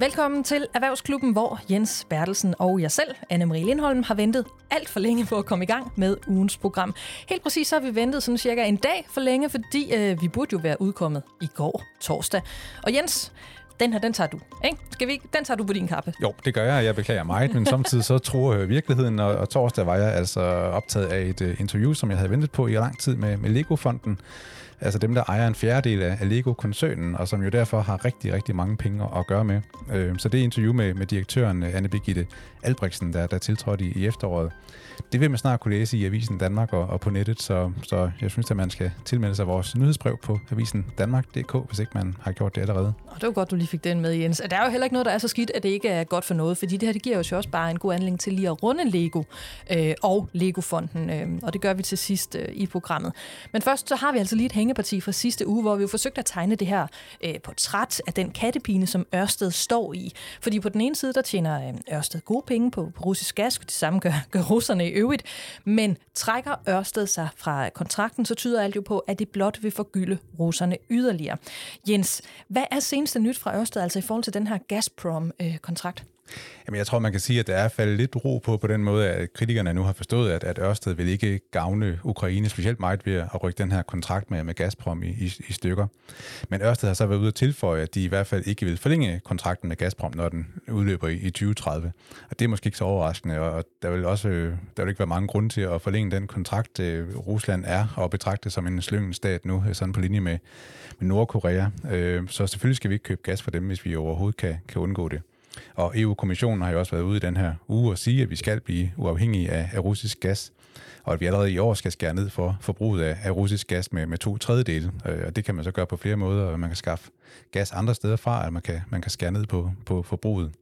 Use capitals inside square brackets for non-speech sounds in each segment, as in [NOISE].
Velkommen til Erhvervsklubben, hvor Jens Bertelsen og jeg selv, Anne-Marie Lindholm, har ventet alt for længe på at komme i gang med ugens program. Helt præcis så har vi ventet sådan cirka en dag for længe, fordi øh, vi burde jo være udkommet i går torsdag. Og Jens, den her, den tager du. Ikke? Skal vi, den tager du på din kappe. Jo, det gør jeg. Jeg beklager meget, men samtidig så tror jeg virkeligheden, og, og torsdag var jeg altså optaget af et uh, interview, som jeg havde ventet på i lang tid med, med Lego-fonden. Altså dem, der ejer en fjerdedel af Lego-koncernen, og som jo derfor har rigtig, rigtig mange penge at gøre med. Øh, så det er interview med, med direktøren øh, Anne-Begitte Albrechtsen, der, der tiltrådte i, i efteråret, det vil man snart kunne læse i Avisen Danmark og, og på nettet, så, så jeg synes, at man skal tilmelde sig vores nyhedsbrev på Avisen Danmark.dk, hvis ikke man har gjort det allerede. Og det var godt, du lige fik den med, Jens. Der er jo heller ikke noget, der er så skidt, at det ikke er godt for noget, fordi det her det giver jo også bare en god anledning til lige at runde Lego øh, og Lego-fonden, øh, og det gør vi til sidst øh, i programmet. Men først så har vi altså lige et hængeparti fra sidste uge, hvor vi jo forsøgte at tegne det her øh, portræt af den kattepine, som Ørsted står i. Fordi på den ene side, der tjener øh, Ørsted gode penge på, på russisk gas, det samme gør, gør russerne i øvrigt, men trækker Ørsted sig fra kontrakten, så tyder alt jo på, at det blot vil forgylde russerne yderligere. Jens, hvad er seneste nyt fra Ørsted, altså i forhold til den her Gazprom-kontrakt? Øh, Jamen, jeg tror, man kan sige, at der er faldet lidt ro på på den måde, at kritikerne nu har forstået, at, at Ørsted vil ikke gavne Ukraine specielt meget ved at rykke den her kontrakt med, med Gazprom i, i, i stykker. Men Ørsted har så været ude at tilføje, at de i hvert fald ikke vil forlænge kontrakten med Gazprom, når den udløber i, i 2030. Og det er måske ikke så overraskende, og der vil også øh, der vil ikke være mange grunde til at forlænge den kontrakt. Øh, Rusland er og betragtet som en slyngen stat nu, øh, sådan på linje med, med Nordkorea. Så selvfølgelig skal vi ikke købe gas for dem, hvis vi overhovedet kan, kan undgå det. Og EU-kommissionen har jo også været ude i den her uge og sige, at vi skal blive uafhængige af, af russisk gas, og at vi allerede i år skal skære ned for forbruget af, af russisk gas med, med to tredjedele. Øh, og det kan man så gøre på flere måder. Man kan skaffe gas andre steder fra, at man kan, man kan skære ned på, på forbruget.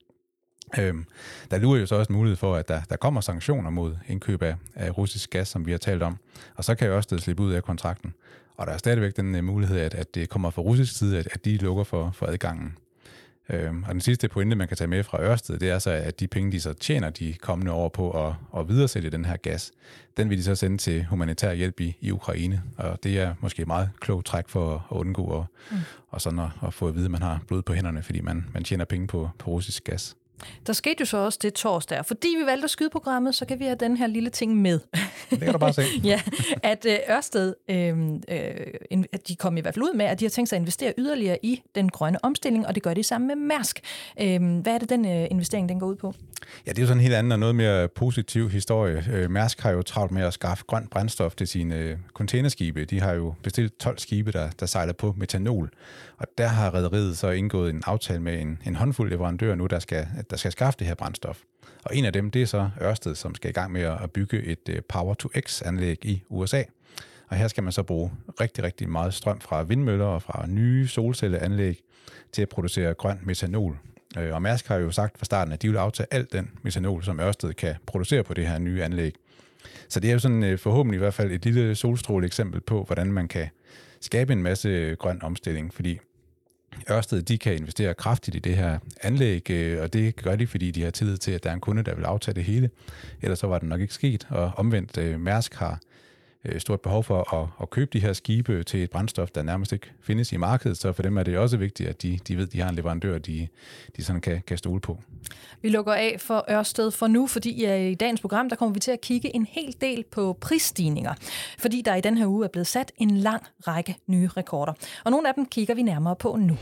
Øhm, der lurer jo så også mulighed for, at der, der kommer sanktioner mod indkøb af, af russisk gas, som vi har talt om. Og så kan jo også slippe ud af kontrakten. Og der er stadigvæk den uh, mulighed, at, at det kommer fra russisk side, at, at de lukker for, for adgangen. Øhm, og den sidste pointe, man kan tage med fra Ørsted, det er så, at de penge, de så tjener de kommende år på at, at videresælge den her gas, den vil de så sende til humanitær hjælp i, i Ukraine. Og det er måske et meget klogt træk for at undgå at, mm. og sådan at, at få at vide, at man har blod på hænderne, fordi man, man tjener penge på, på russisk gas. Der skete jo så også det torsdag, fordi vi valgte at skyde programmet, så kan vi have den her lille ting med. Det kan du bare se. [LAUGHS] ja, at øh, Ørsted, øh, øh, at de kom i hvert fald ud med, at de har tænkt sig at investere yderligere i den grønne omstilling, og det gør de sammen med Mærsk. Øh, hvad er det, den øh, investering den går ud på? Ja, det er jo sådan en helt anden og noget mere positiv historie. Øh, Mærsk har jo travlt med at skaffe grønt brændstof til sine øh, containerskibe. De har jo bestilt 12 skibe, der, der sejler på metanol, og der har rederiet så indgået en aftale med en, en håndfuld leverandører nu, der skal, der skal skaffe det her brændstof. Og en af dem, det er så Ørsted, som skal i gang med at bygge et øh, Power-to-X-anlæg i USA. Og her skal man så bruge rigtig, rigtig meget strøm fra vindmøller og fra nye solcelleanlæg til at producere grøn metanol. Øh, og Mærsk har jo sagt fra starten, at de vil aftage alt den metanol, som Ørsted kan producere på det her nye anlæg. Så det er jo sådan øh, forhåbentlig i hvert fald et lille solstråle eksempel på, hvordan man kan skabe en masse grøn omstilling, fordi Ørsted de kan investere kraftigt i det her anlæg, øh, og det gør de, fordi de har tillid til, at der er en kunde, der vil aftage det hele. Ellers så var det nok ikke sket, og omvendt øh, Mærsk har øh, Øh, stort behov for at, at købe de her skibe til et brændstof, der nærmest ikke findes i markedet, så for dem er det også vigtigt, at de, de ved, at de har en leverandør, de, de sådan kan, kan stole på. Vi lukker af for Ørsted for nu, fordi øh, i dagens program, der kommer vi til at kigge en hel del på prisstigninger, fordi der i den her uge er blevet sat en lang række nye rekorder. Og nogle af dem kigger vi nærmere på nu.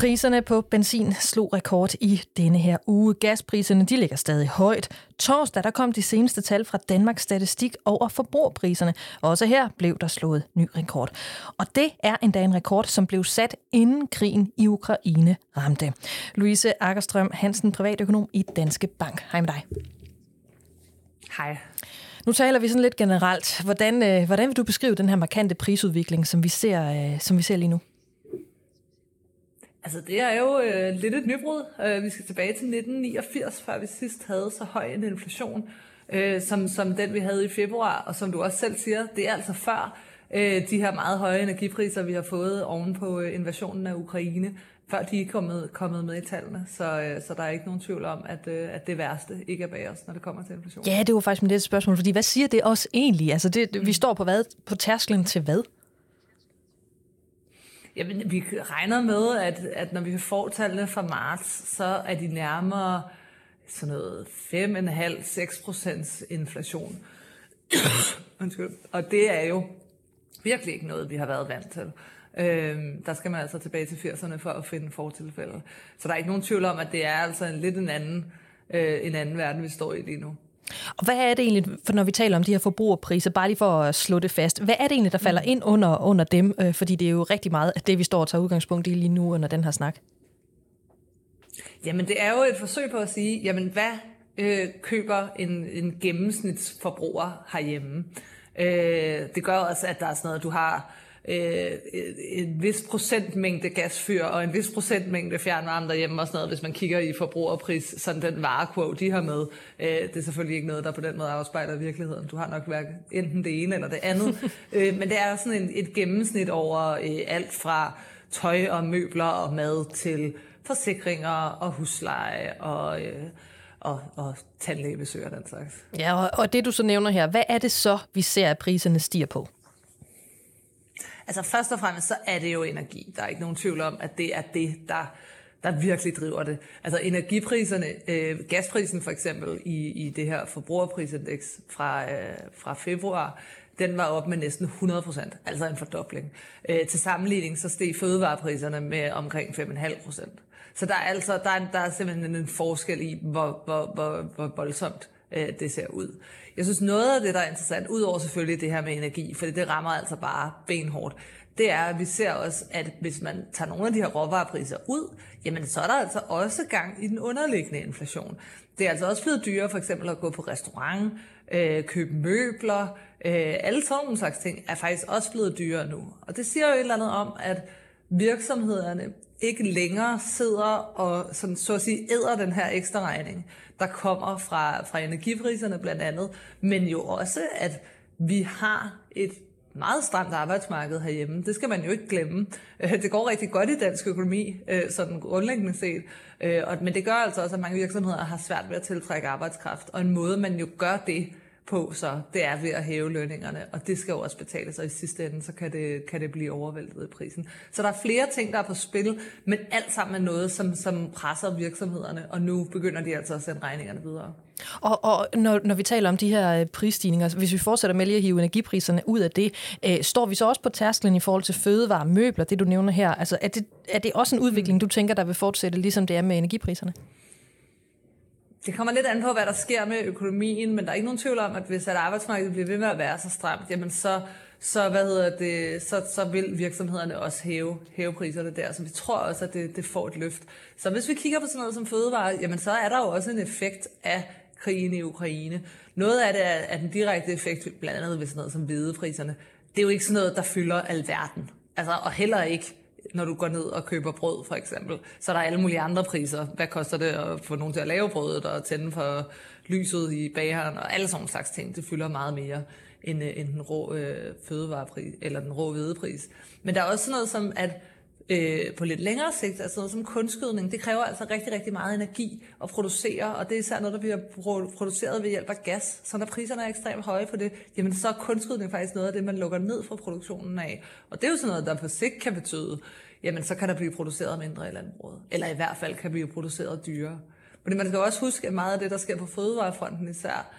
Priserne på benzin slog rekord i denne her uge. Gaspriserne de ligger stadig højt. Torsdag der kom de seneste tal fra Danmarks Statistik over forbrugerpriserne. Også her blev der slået ny rekord. Og det er endda en rekord, som blev sat inden krigen i Ukraine ramte. Louise Akkerstrøm Hansen, privatøkonom i Danske Bank. Hej med dig. Hej. Nu taler vi sådan lidt generelt. Hvordan, øh, hvordan vil du beskrive den her markante prisudvikling, som vi ser, øh, som vi ser lige nu? Altså det er jo øh, lidt et nybrud. Øh, vi skal tilbage til 1989, før vi sidst havde så høj en inflation, øh, som, som den vi havde i februar. Og som du også selv siger, det er altså før øh, de her meget høje energipriser, vi har fået oven på øh, invasionen af Ukraine, før de er kommet, kommet med i tallene. Så, øh, så der er ikke nogen tvivl om, at, øh, at det værste ikke er bag os, når det kommer til inflation. Ja, det var faktisk mit spørgsmål, fordi hvad siger det også egentlig? Altså det, vi står på, hvad, på tærsklen til hvad? Jamen, vi regner med, at, at når vi får tallene fra marts, så er de nærmere sådan noget 5,5-6 procents inflation. [COUGHS] Undskyld. Og det er jo virkelig ikke noget, vi har været vant til. Øhm, der skal man altså tilbage til 80'erne for at finde fortilfælde. Så der er ikke nogen tvivl om, at det er altså en lidt en anden, øh, en anden verden, vi står i lige nu. Og hvad er det egentlig, for når vi taler om de her forbrugerpriser, bare lige for at slå det fast, hvad er det egentlig, der falder ind under, under dem? Øh, fordi det er jo rigtig meget af det, vi står og tager udgangspunkt i lige nu under den her snak. Jamen, det er jo et forsøg på at sige, jamen, hvad øh, køber en, en gennemsnitsforbruger herhjemme? Øh, det gør også, at der er sådan noget, du har øh, en vis procentmængde gasfyr og en vis procentmængde fjernvarme derhjemme og sådan noget, hvis man kigger i forbrugerpris, sådan den varekurve, de har med. Øh, det er selvfølgelig ikke noget, der på den måde afspejler virkeligheden. Du har nok hverken enten det ene eller det andet. [LAUGHS] øh, men det er sådan en, et gennemsnit over øh, alt fra tøj og møbler og mad til forsikringer og husleje og... Øh, og, og tandlægebesøg og den slags. Ja, og, og det du så nævner her, hvad er det så, vi ser, at priserne stiger på? Altså først og fremmest, så er det jo energi. Der er ikke nogen tvivl om, at det er det, der, der virkelig driver det. Altså energipriserne, øh, gasprisen for eksempel i, i det her forbrugerprisindeks fra, øh, fra februar, den var op med næsten 100 procent, altså en fordobling. Øh, til sammenligning så steg fødevarepriserne med omkring 5,5 procent. Så der er altså der er, der er simpelthen en forskel i, hvor, hvor, hvor, hvor voldsomt øh, det ser ud. Jeg synes noget af det, der er interessant, udover selvfølgelig det her med energi, for det rammer altså bare benhårdt, det er, at vi ser også, at hvis man tager nogle af de her råvarepriser ud, jamen så er der altså også gang i den underliggende inflation. Det er altså også blevet dyrere for eksempel at gå på restaurant, øh, købe møbler, øh, alle sådan nogle slags ting er faktisk også blevet dyrere nu. Og det siger jo et eller andet om, at virksomhederne ikke længere sidder og sådan, så at sige æder den her ekstra regning, der kommer fra, fra energipriserne blandt andet, men jo også, at vi har et meget stramt arbejdsmarked herhjemme. Det skal man jo ikke glemme. Øh, det går rigtig godt i dansk økonomi, øh, sådan grundlæggende set. Øh, men det gør altså også, at mange virksomheder har svært ved at tiltrække arbejdskraft. Og en måde, man jo gør det på, så det er ved at hæve lønningerne, og det skal jo også betales, og i sidste ende, så kan det, kan det blive overvæltet i prisen. Så der er flere ting, der er på spil, men alt sammen er noget, som, som presser virksomhederne, og nu begynder de altså at sende regningerne videre. Og, og når, når vi taler om de her øh, prisstigninger, hvis vi fortsætter med lige at hive energipriserne ud af det, øh, står vi så også på tærsklen i forhold til fødevare, møbler, det du nævner her? Altså er det, er det også en udvikling, du tænker, der vil fortsætte, ligesom det er med energipriserne? Det kommer lidt an på, hvad der sker med økonomien, men der er ikke nogen tvivl om, at hvis at arbejdsmarkedet bliver ved med at være så stramt, jamen så, så, hvad hedder det, så, så vil virksomhederne også hæve, hæve priserne der. Så vi tror også, at det, det får et løft. Så hvis vi kigger på sådan noget som fødevare, jamen så er der jo også en effekt af krigen i Ukraine. Noget af det er, er den direkte effekt, blandt andet ved sådan noget som hvidepriserne. Det er jo ikke sådan noget, der fylder alverden. Altså, og heller ikke når du går ned og køber brød, for eksempel. Så er der alle mulige andre priser. Hvad koster det at få nogen til at lave brødet og tænde for lyset i bageren og alle sådan slags ting. Det fylder meget mere end, øh, end den rå øh, fødevarepris, eller den rå hvedepris. Men der er også sådan noget som, at øh, på lidt længere sigt, altså noget som kunstgødning, det kræver altså rigtig, rigtig meget energi at producere, og det er især noget, der bliver produceret ved hjælp af gas. Så når priserne er ekstremt høje på det, jamen så er kunstgødning faktisk noget af det, man lukker ned for produktionen af. Og det er jo sådan noget, der på sigt kan betyde, jamen så kan der blive produceret mindre i landbruget. Eller i hvert fald kan blive produceret dyrere. Men man skal også huske, at meget af det, der sker på fødevarefronten især,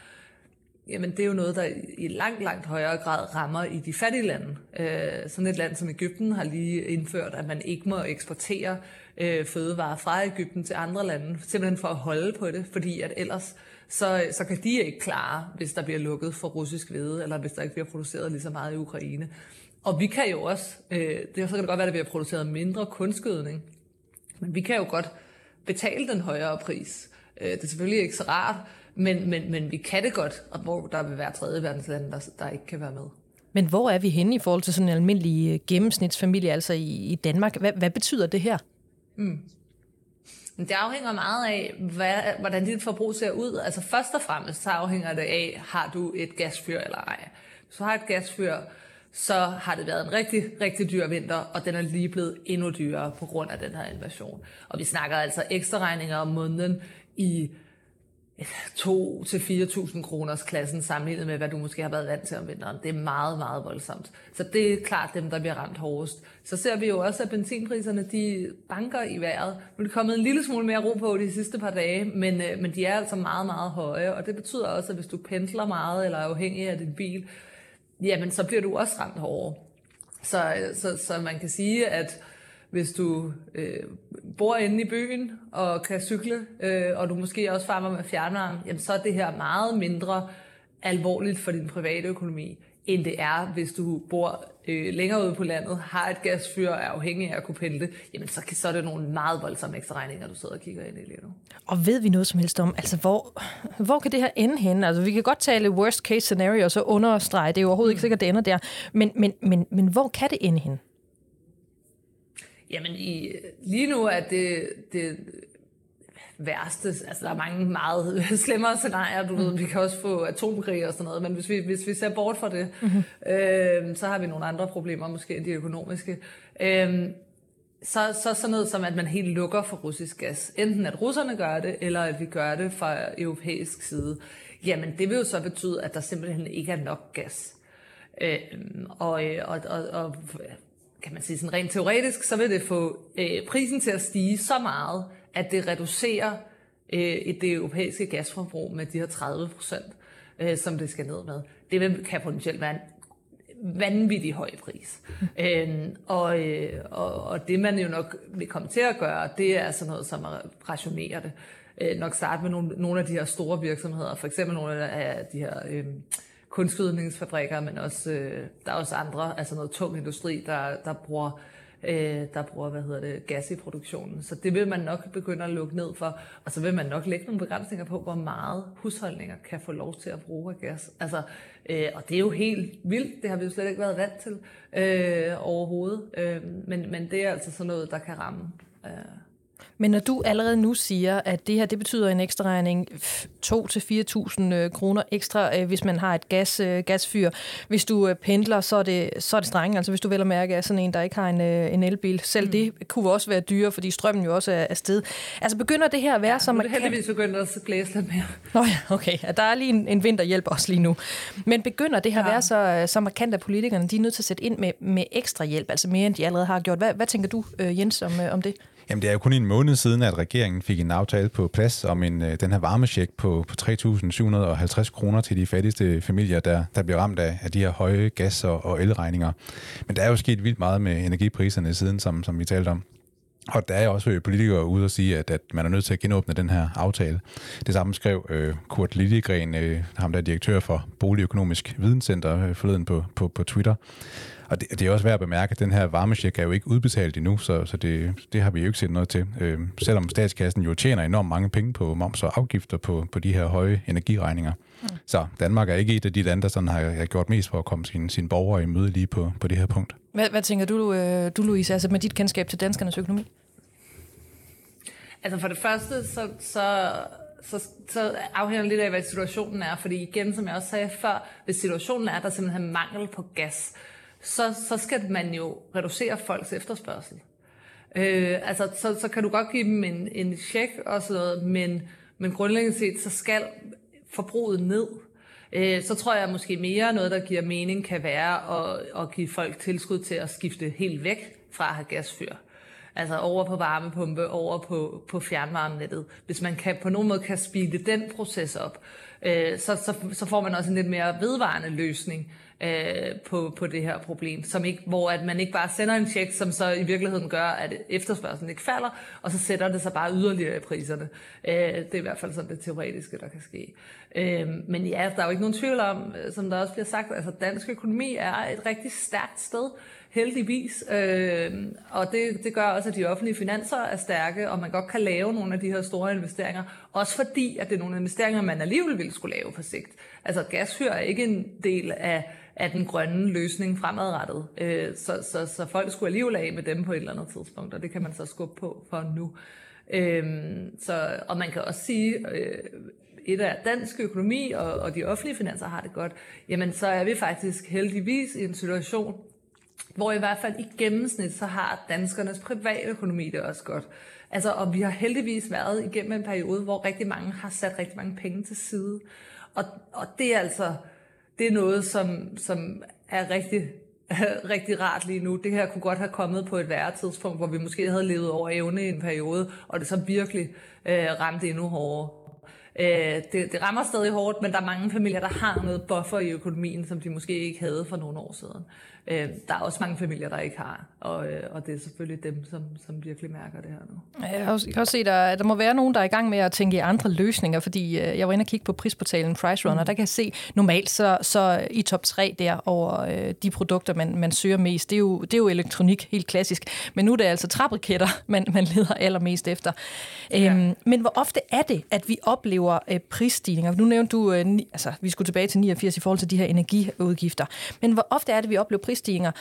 jamen det er jo noget, der i langt, langt højere grad rammer i de fattige lande. Øh, sådan et land som Ægypten har lige indført, at man ikke må eksportere øh, fødevarer fra Ægypten til andre lande, simpelthen for at holde på det, fordi at ellers så, så kan de ikke klare, hvis der bliver lukket for russisk hvede, eller hvis der ikke bliver produceret lige så meget i Ukraine. Og vi kan jo også, øh, det så kan det godt være, at der bliver produceret mindre kunstgødning, men vi kan jo godt betale den højere pris. Øh, det er selvfølgelig ikke så rart, men, men, men vi kan det godt, og hvor der vil være tredje verdenslande, der, der ikke kan være med. Men hvor er vi henne i forhold til sådan en almindelig øh, gennemsnitsfamilie, altså i, i Danmark? Hvad, hvad betyder det her? Mm. Det afhænger meget af, hvad, hvordan dit forbrug ser ud. Altså først og fremmest så afhænger det af, har du et gasfyr eller ej. Hvis du har et gasfyr, så har det været en rigtig, rigtig dyr vinter, og den er lige blevet endnu dyrere på grund af den her invasion. Og vi snakker altså ekstra regninger om måneden i 2 til 4.000 kroners klassen sammenlignet med, hvad du måske har været vant til om vinteren. Det er meget, meget voldsomt. Så det er klart dem, der bliver ramt hårdest. Så ser vi jo også, at benzinpriserne de banker i vejret. Nu er det kommet en lille smule mere ro på de sidste par dage, men, øh, men de er altså meget, meget høje. Og det betyder også, at hvis du pendler meget eller er afhængig af din bil, jamen så bliver du også ramt hårdere. Så, øh, så, så man kan sige, at hvis du øh, bor inde i byen og kan cykle, øh, og du måske også farmer med fjernvarme, jamen så er det her meget mindre alvorligt for din private økonomi, end det er, hvis du bor øh, længere ude på landet, har et gasfyr og er afhængig af at kunne pendle, jamen så, så er det nogle meget voldsomme ekstra regninger, du sidder og kigger ind i lige nu. Og ved vi noget som helst om, altså hvor, hvor kan det her ende hen? Altså vi kan godt tale worst case scenario, og så understrege, det er jo overhovedet mm. ikke sikkert, det ender der, men, men, men, men hvor kan det ende hen? Jamen, i, lige nu er det, det værste, altså der er mange meget [LAUGHS] slemmere scenarier, du ved, vi kan også få atomkrig og sådan noget, men hvis vi, hvis vi ser bort fra det, mm-hmm. øh, så har vi nogle andre problemer, måske end de økonomiske. Øh, så, så sådan noget som, at man helt lukker for russisk gas. Enten at russerne gør det, eller at vi gør det fra europæisk side. Jamen, det vil jo så betyde, at der simpelthen ikke er nok gas. Øh, og, og, og, og kan man sige sådan rent teoretisk, så vil det få øh, prisen til at stige så meget, at det reducerer øh, det europæiske gasforbrug med de her 30 procent, øh, som det skal ned med. Det vil, kan potentielt være en vanvittig høj pris. [LAUGHS] Øhm, og, øh, og, og det man jo nok vil komme til at gøre, det er sådan noget som at rationere det. Øh, nok starte med nogle, nogle af de her store virksomheder, for eksempel nogle af de her... Øh, kunstgødningsfabrikker, men også, øh, der er også andre, altså noget tung industri, der, der bruger øh, der bruger, hvad hedder det, gas i produktionen. Så det vil man nok begynde at lukke ned for, og så vil man nok lægge nogle begrænsninger på, hvor meget husholdninger kan få lov til at bruge af gas. Altså, øh, og det er jo helt vildt, det har vi jo slet ikke været vant til øh, overhovedet, øh, men, men det er altså sådan noget, der kan ramme øh, men når du allerede nu siger, at det her det betyder en ekstra regning 2-4.000 øh, kroner ekstra, øh, hvis man har et gas, øh, gasfyr. Hvis du pendler, så er det, så er det strenge. Altså hvis du vel at mærke er sådan en, der ikke har en, en elbil. Selv mm. det kunne også være dyre, fordi strømmen jo også er afsted. Altså begynder det her at være ja, som... Ja, det heldigvis begyndt at blæse lidt mere. Nå ja, okay. Der er lige en, en vinterhjælp også lige nu. Men begynder det her ja. at være så, så markant, at politikerne de er nødt til at sætte ind med, med ekstra hjælp, altså mere end de allerede har gjort. Hvad, hvad tænker du, Jens, om, om det? Jamen, det er jo kun en måned siden, at regeringen fik en aftale på plads om en, øh, den her varmesjek på, på 3.750 kroner til de fattigste familier, der, der bliver ramt af, af de her høje gas- og, og elregninger. Men der er jo sket vildt meget med energipriserne siden, som, som vi talte om. Og der er også øh, politikere ude og sige, at, at man er nødt til at genåbne den her aftale. Det samme skrev øh, Kurt Lillegren, øh, ham der er direktør for Boligøkonomisk Videnscenter, øh, forleden på, på, på Twitter. Og det, det er også værd at bemærke, at den her varmesjek er jo ikke udbetalt endnu, så, så det, det har vi jo ikke set noget til. Øh, selvom statskassen jo tjener enormt mange penge på moms og afgifter på, på de her høje energiregninger. Mm. Så Danmark er ikke et af de lande, der sådan har, har gjort mest for at komme sine, sine borgere i møde lige på, på det her punkt. Hvad, hvad tænker du, øh, du, Louise, altså med dit kendskab til danskernes økonomi? Altså for det første, så, så så, så afhænger det lidt af, hvad situationen er. Fordi igen, som jeg også sagde før, hvis situationen er, at der simpelthen er mangel på gas, så, så skal man jo reducere folks efterspørgsel. Øh, altså, så, så kan du godt give dem en, en check og sådan noget, men, men grundlæggende set, så skal forbruget ned. Øh, så tror jeg måske mere noget, der giver mening, kan være at, at give folk tilskud til at skifte helt væk fra at have gasfyr. Altså over på varmepumpe, over på, på fjernvarmenettet. Hvis man kan, på nogen måde kan speede den proces op, øh, så, så, så får man også en lidt mere vedvarende løsning øh, på, på det her problem, som ikke, hvor at man ikke bare sender en check, som så i virkeligheden gør, at efterspørgselen ikke falder, og så sætter det sig bare yderligere i priserne. Øh, det er i hvert fald sådan det teoretiske, der kan ske. Øh, men ja, der er jo ikke nogen tvivl om, øh, som der også bliver sagt, altså dansk økonomi er et rigtig stærkt sted, heldigvis. Øh, og det, det gør også, at de offentlige finanser er stærke, og man godt kan lave nogle af de her store investeringer, også fordi, at det er nogle investeringer, man alligevel ville skulle lave på sigt. Altså gashyr er ikke en del af af den grønne løsning fremadrettet. Øh, så, så, så folk skulle alligevel af med dem på et eller andet tidspunkt, og det kan man så skubbe på for nu. Øh, så, og man kan også sige, øh, et af dansk økonomi og, og de offentlige finanser har det godt, jamen så er vi faktisk heldigvis i en situation, hvor i hvert fald i gennemsnit, så har danskernes privatøkonomi det også godt. Altså, og vi har heldigvis været igennem en periode, hvor rigtig mange har sat rigtig mange penge til side. Og, og det er altså det er noget, som, som er rigtig, [LAUGHS] rigtig rart lige nu. Det her kunne godt have kommet på et værre tidspunkt, hvor vi måske havde levet over evne i en periode, og det så virkelig øh, ramte endnu hårdere. Øh, det, det rammer stadig hårdt, men der er mange familier, der har noget buffer i økonomien, som de måske ikke havde for nogle år siden. Øh, der er også mange familier, der ikke har, og, øh, og det er selvfølgelig dem, som, som virkelig mærker det her nu. Jeg har også, jeg har også set, at der må være nogen, der er i gang med at tænke i andre løsninger, fordi øh, jeg var inde og kigge på prisportalen Price Runner, mm. der kan jeg se, normalt så, så i top 3 der over øh, de produkter, man, man søger mest, det er, jo, det er jo elektronik, helt klassisk, men nu er det altså trapriketter, [LAUGHS] man, man leder allermest efter. Ja. Øhm, men hvor ofte er det, at vi oplever øh, prisstigninger? Nu nævnte du, øh, ni, altså vi skulle tilbage til 89 i forhold til de her energiudgifter, men hvor ofte er det, vi oplever prisstigninger,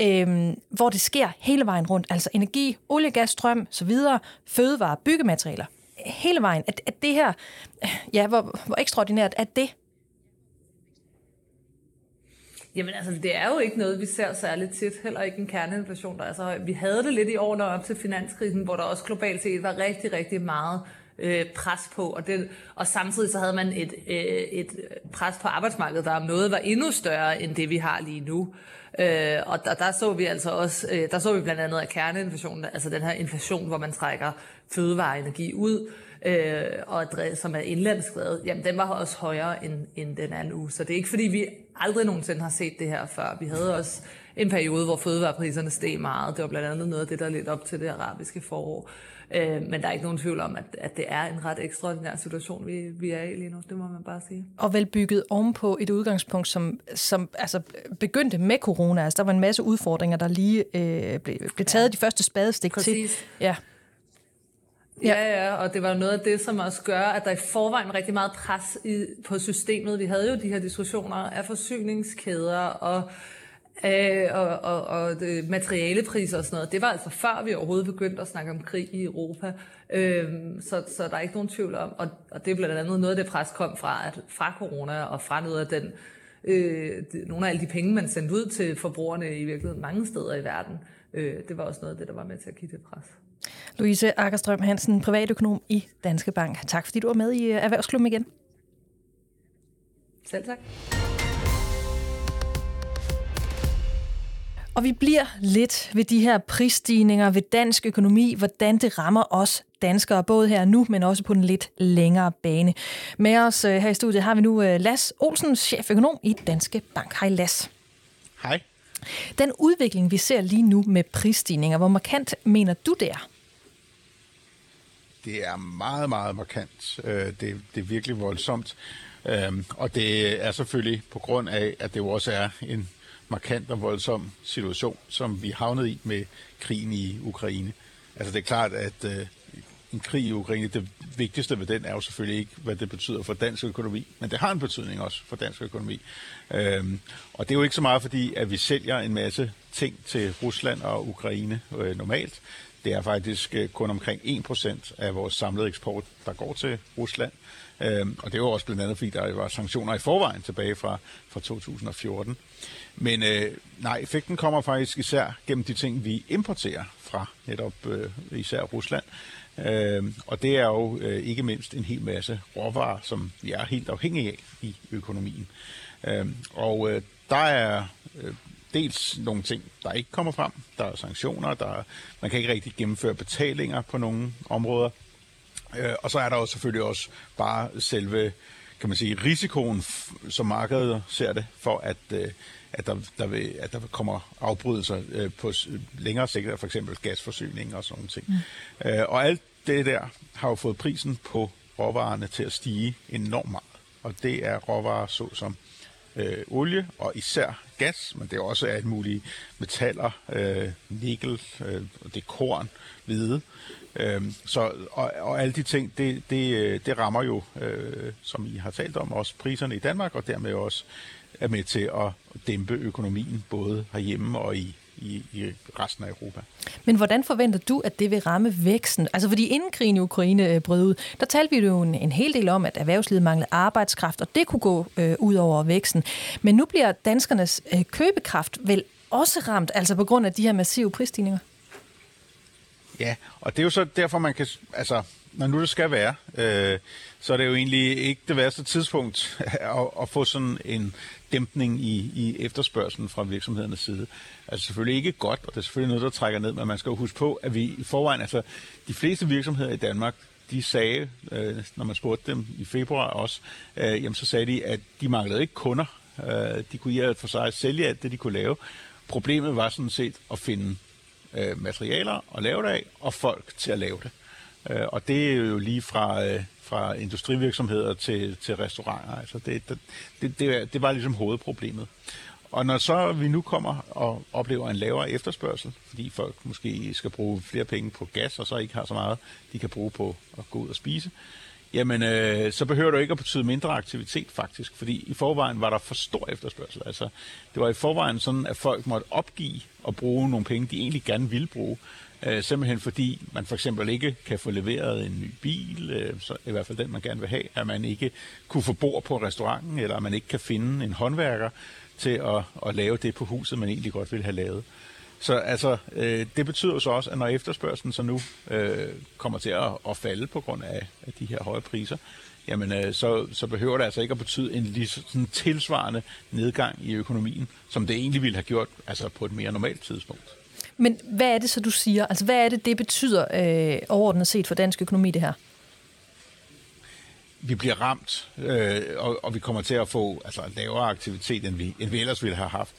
øh, hvor det sker hele vejen rundt, altså energi, olie, gas, strøm, så videre, fødevarer, byggematerialer, hele vejen. At, at det her, ja, hvor, hvor ekstraordinært er det? Jamen altså, det er jo ikke noget, vi ser særligt tit, heller ikke en kerneinflation, der er så høj. Vi havde det lidt i årene op til finanskrisen, hvor der også globalt set var rigtig, rigtig meget øh, pres på, og, det, og samtidig så havde man et, øh, et pres på arbejdsmarkedet, der om noget var endnu større end det, vi har lige nu. Øh, og der, der så vi altså også, øh, der så vi blandt andet at kerneinflationen, altså den her inflation, hvor man trækker fødevareenergi ud, øh, og som er indlandsskrevet, jamen den var også højere end, end den anden uge. Så det er ikke fordi, vi aldrig nogensinde har set det her før. Vi havde også en periode, hvor fødevarepriserne steg meget. Det var blandt andet noget af det, der lidt op til det arabiske forår. Øh, men der er ikke nogen tvivl om, at, at det er en ret ekstraordinær situation, vi, vi er i lige nu. Det må man bare sige. Og vel bygget ovenpå et udgangspunkt, som, som altså, begyndte med corona. Altså, der var en masse udfordringer, der lige øh, blev, blev taget ja. de første spadestik Præcis. til. Ja. Ja. ja, ja, og det var noget af det, som også gør, at der i forvejen rigtig meget pres i, på systemet. Vi havde jo de her diskussioner af forsyningskæder og øh, og, og, og det, materialepriser og sådan noget. Det var altså før vi overhovedet begyndte at snakke om krig i Europa. Øh, så, så der er ikke nogen tvivl om, og, og det er blandt andet noget af det pres kom fra, at, fra corona og fra noget af den, øh, nogle af alle de penge, man sendte ud til forbrugerne i virkeligheden mange steder i verden. Øh, det var også noget af det, der var med til at give det pres. Louise Akkerstrøm Hansen, privatøkonom i Danske Bank. Tak fordi du var med i Erhvervsklubben igen. Selv tak. Og vi bliver lidt ved de her prisstigninger ved dansk økonomi, hvordan det rammer os danskere, både her nu, men også på den lidt længere bane. Med os øh, her i studiet har vi nu øh, Las Olsen, cheføkonom i Danske Bank. Hej Las. Hej. Den udvikling, vi ser lige nu med prisstigninger, hvor markant mener du det er? Det er meget, meget markant. Øh, det, det er virkelig voldsomt. Og det er selvfølgelig på grund af, at det jo også er en markant og voldsom situation, som vi havnede i med krigen i Ukraine. Altså det er klart, at øh, en krig i Ukraine, det vigtigste ved den er jo selvfølgelig ikke, hvad det betyder for dansk økonomi, men det har en betydning også for dansk økonomi. Øhm, og det er jo ikke så meget fordi, at vi sælger en masse ting til Rusland og Ukraine øh, normalt. Det er faktisk øh, kun omkring 1% af vores samlede eksport, der går til Rusland. Øhm, og det var også blandt andet, fordi der var sanktioner i forvejen tilbage fra, fra 2014. Men øh, nej, effekten kommer faktisk især gennem de ting, vi importerer fra netop øh, især Rusland. Øh, og det er jo øh, ikke mindst en hel masse råvarer, som vi er helt afhængige af i økonomien. Øh, og øh, der er øh, dels nogle ting, der ikke kommer frem. Der er sanktioner, der er, man kan ikke rigtig gennemføre betalinger på nogle områder. Øh, og så er der jo selvfølgelig også bare selve kan man sige, risikoen, som markedet ser det, for at, øh, at, der, der vil, at der kommer afbrydelser øh, på længere sigt, for eksempel gasforsyning og sådan ting. Mm. Øh, og alt det der har jo fået prisen på råvarerne til at stige enormt meget. Og det er råvarer såsom øh, olie og især gas, men det er også alt mulige metaller, øh, nikkel, øh, det korn, hvide. Øh, så, og, og alle de ting, det, det, øh, det rammer jo, øh, som I har talt om, også priserne i Danmark, og dermed også er med til at dæmpe økonomien, både herhjemme og i, i, i resten af Europa. Men hvordan forventer du, at det vil ramme væksten? Altså fordi inden krigen i Ukraine øh, brød ud, der talte vi jo en, en hel del om, at erhvervslivet manglede arbejdskraft, og det kunne gå øh, ud over væksten. Men nu bliver danskernes øh, købekraft vel også ramt, altså på grund af de her massive prisstigninger? Ja, og det er jo så derfor, man kan, altså, når nu det skal være, øh, så er det jo egentlig ikke det værste tidspunkt [LAUGHS] at, at få sådan en dæmpning i, i efterspørgselen fra virksomhedernes side. Altså selvfølgelig ikke godt, og det er selvfølgelig noget, der trækker ned, men man skal jo huske på, at vi i forvejen, altså de fleste virksomheder i Danmark, de sagde, øh, når man spurgte dem i februar også, øh, jamen så sagde de, at de manglede ikke kunder. Øh, de kunne i for sig sælge alt det, de kunne lave. Problemet var sådan set at finde øh, materialer at lave det af, og folk til at lave det. Øh, og det er jo lige fra, øh, fra industrivirksomheder til, til restauranter. Altså det, det, det, det var ligesom hovedproblemet. Og når så vi nu kommer og oplever en lavere efterspørgsel, fordi folk måske skal bruge flere penge på gas, og så ikke har så meget, de kan bruge på at gå ud og spise, jamen øh, så behøver du ikke at betyde mindre aktivitet faktisk, fordi i forvejen var der for stor efterspørgsel. Altså, det var i forvejen sådan, at folk måtte opgive at bruge nogle penge, de egentlig gerne ville bruge, øh, simpelthen fordi man for eksempel ikke kan få leveret en ny bil, øh, så i hvert fald den, man gerne vil have, at man ikke kunne få bord på restauranten, eller at man ikke kan finde en håndværker til at, at lave det på huset, man egentlig godt vil have lavet. Så altså, øh, det betyder jo så også, at når efterspørgselen så nu øh, kommer til at, at falde på grund af, af de her høje priser, jamen øh, så, så behøver det altså ikke at betyde en lige sådan tilsvarende nedgang i økonomien, som det egentlig ville have gjort altså på et mere normalt tidspunkt. Men hvad er det så, du siger? Altså, hvad er det, det betyder øh, overordnet set for dansk økonomi, det her? Vi bliver ramt, øh, og, og vi kommer til at få altså, lavere aktivitet, end vi, end vi ellers ville have haft.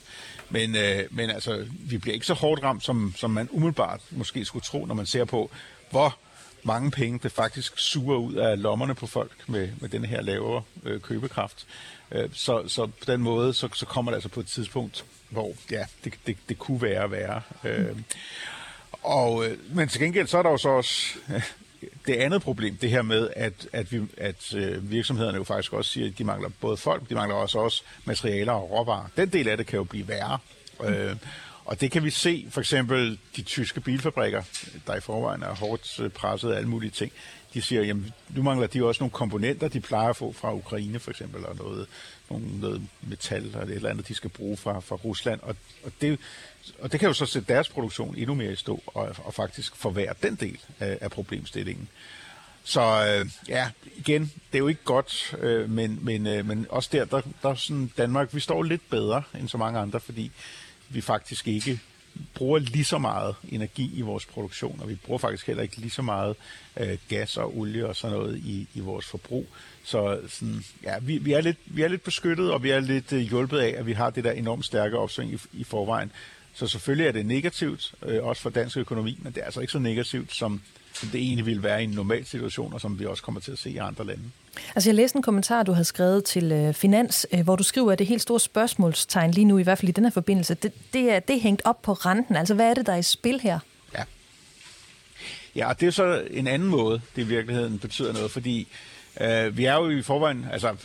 Men, øh, men altså, vi bliver ikke så hårdt ramt, som, som man umiddelbart måske skulle tro, når man ser på, hvor mange penge det faktisk suger ud af lommerne på folk med, med den her lavere øh, købekraft. Øh, så, så på den måde, så, så kommer det altså på et tidspunkt, hvor ja, det, det, det kunne være værre. Øh, og, øh, men til gengæld, så er der jo så også øh, det andet problem, det her med, at, at, vi, at øh, virksomhederne jo faktisk også siger, at de mangler både folk, de mangler også, også materialer og råvarer. Den del af det kan jo blive værre. Øh, og det kan vi se, for eksempel de tyske bilfabrikker, der i forvejen er hårdt øh, presset af alle mulige ting. De siger, jamen nu mangler de også nogle komponenter, de plejer at få fra Ukraine for eksempel, og noget, nogle, noget metal eller et eller andet, de skal bruge fra, fra Rusland. Og, og, det, og det kan jo så sætte deres produktion endnu mere i stå, og, og faktisk forværre den del af, af problemstillingen. Så øh, ja, igen, det er jo ikke godt, øh, men, men, øh, men også der, der, der er sådan Danmark, vi står lidt bedre end så mange andre, fordi vi faktisk ikke bruger lige så meget energi i vores produktion, og vi bruger faktisk heller ikke lige så meget øh, gas og olie og sådan noget i, i vores forbrug. Så sådan, ja, vi, vi, er lidt, vi er lidt beskyttet, og vi er lidt øh, hjulpet af, at vi har det der enormt stærke opsving i, i forvejen. Så selvfølgelig er det negativt, øh, også for dansk økonomi, men det er altså ikke så negativt, som, som det egentlig ville være i en normal situation, og som vi også kommer til at se i andre lande. Altså jeg læste en kommentar, du har skrevet til øh, Finans, øh, hvor du skriver, at det helt store spørgsmålstegn lige nu, i hvert fald i den her forbindelse, det, det, er, det er hængt op på renten. Altså hvad er det, der er i spil her? Ja. Ja, og det er så en anden måde, det i virkeligheden betyder noget, fordi øh, vi er jo i forvejen, altså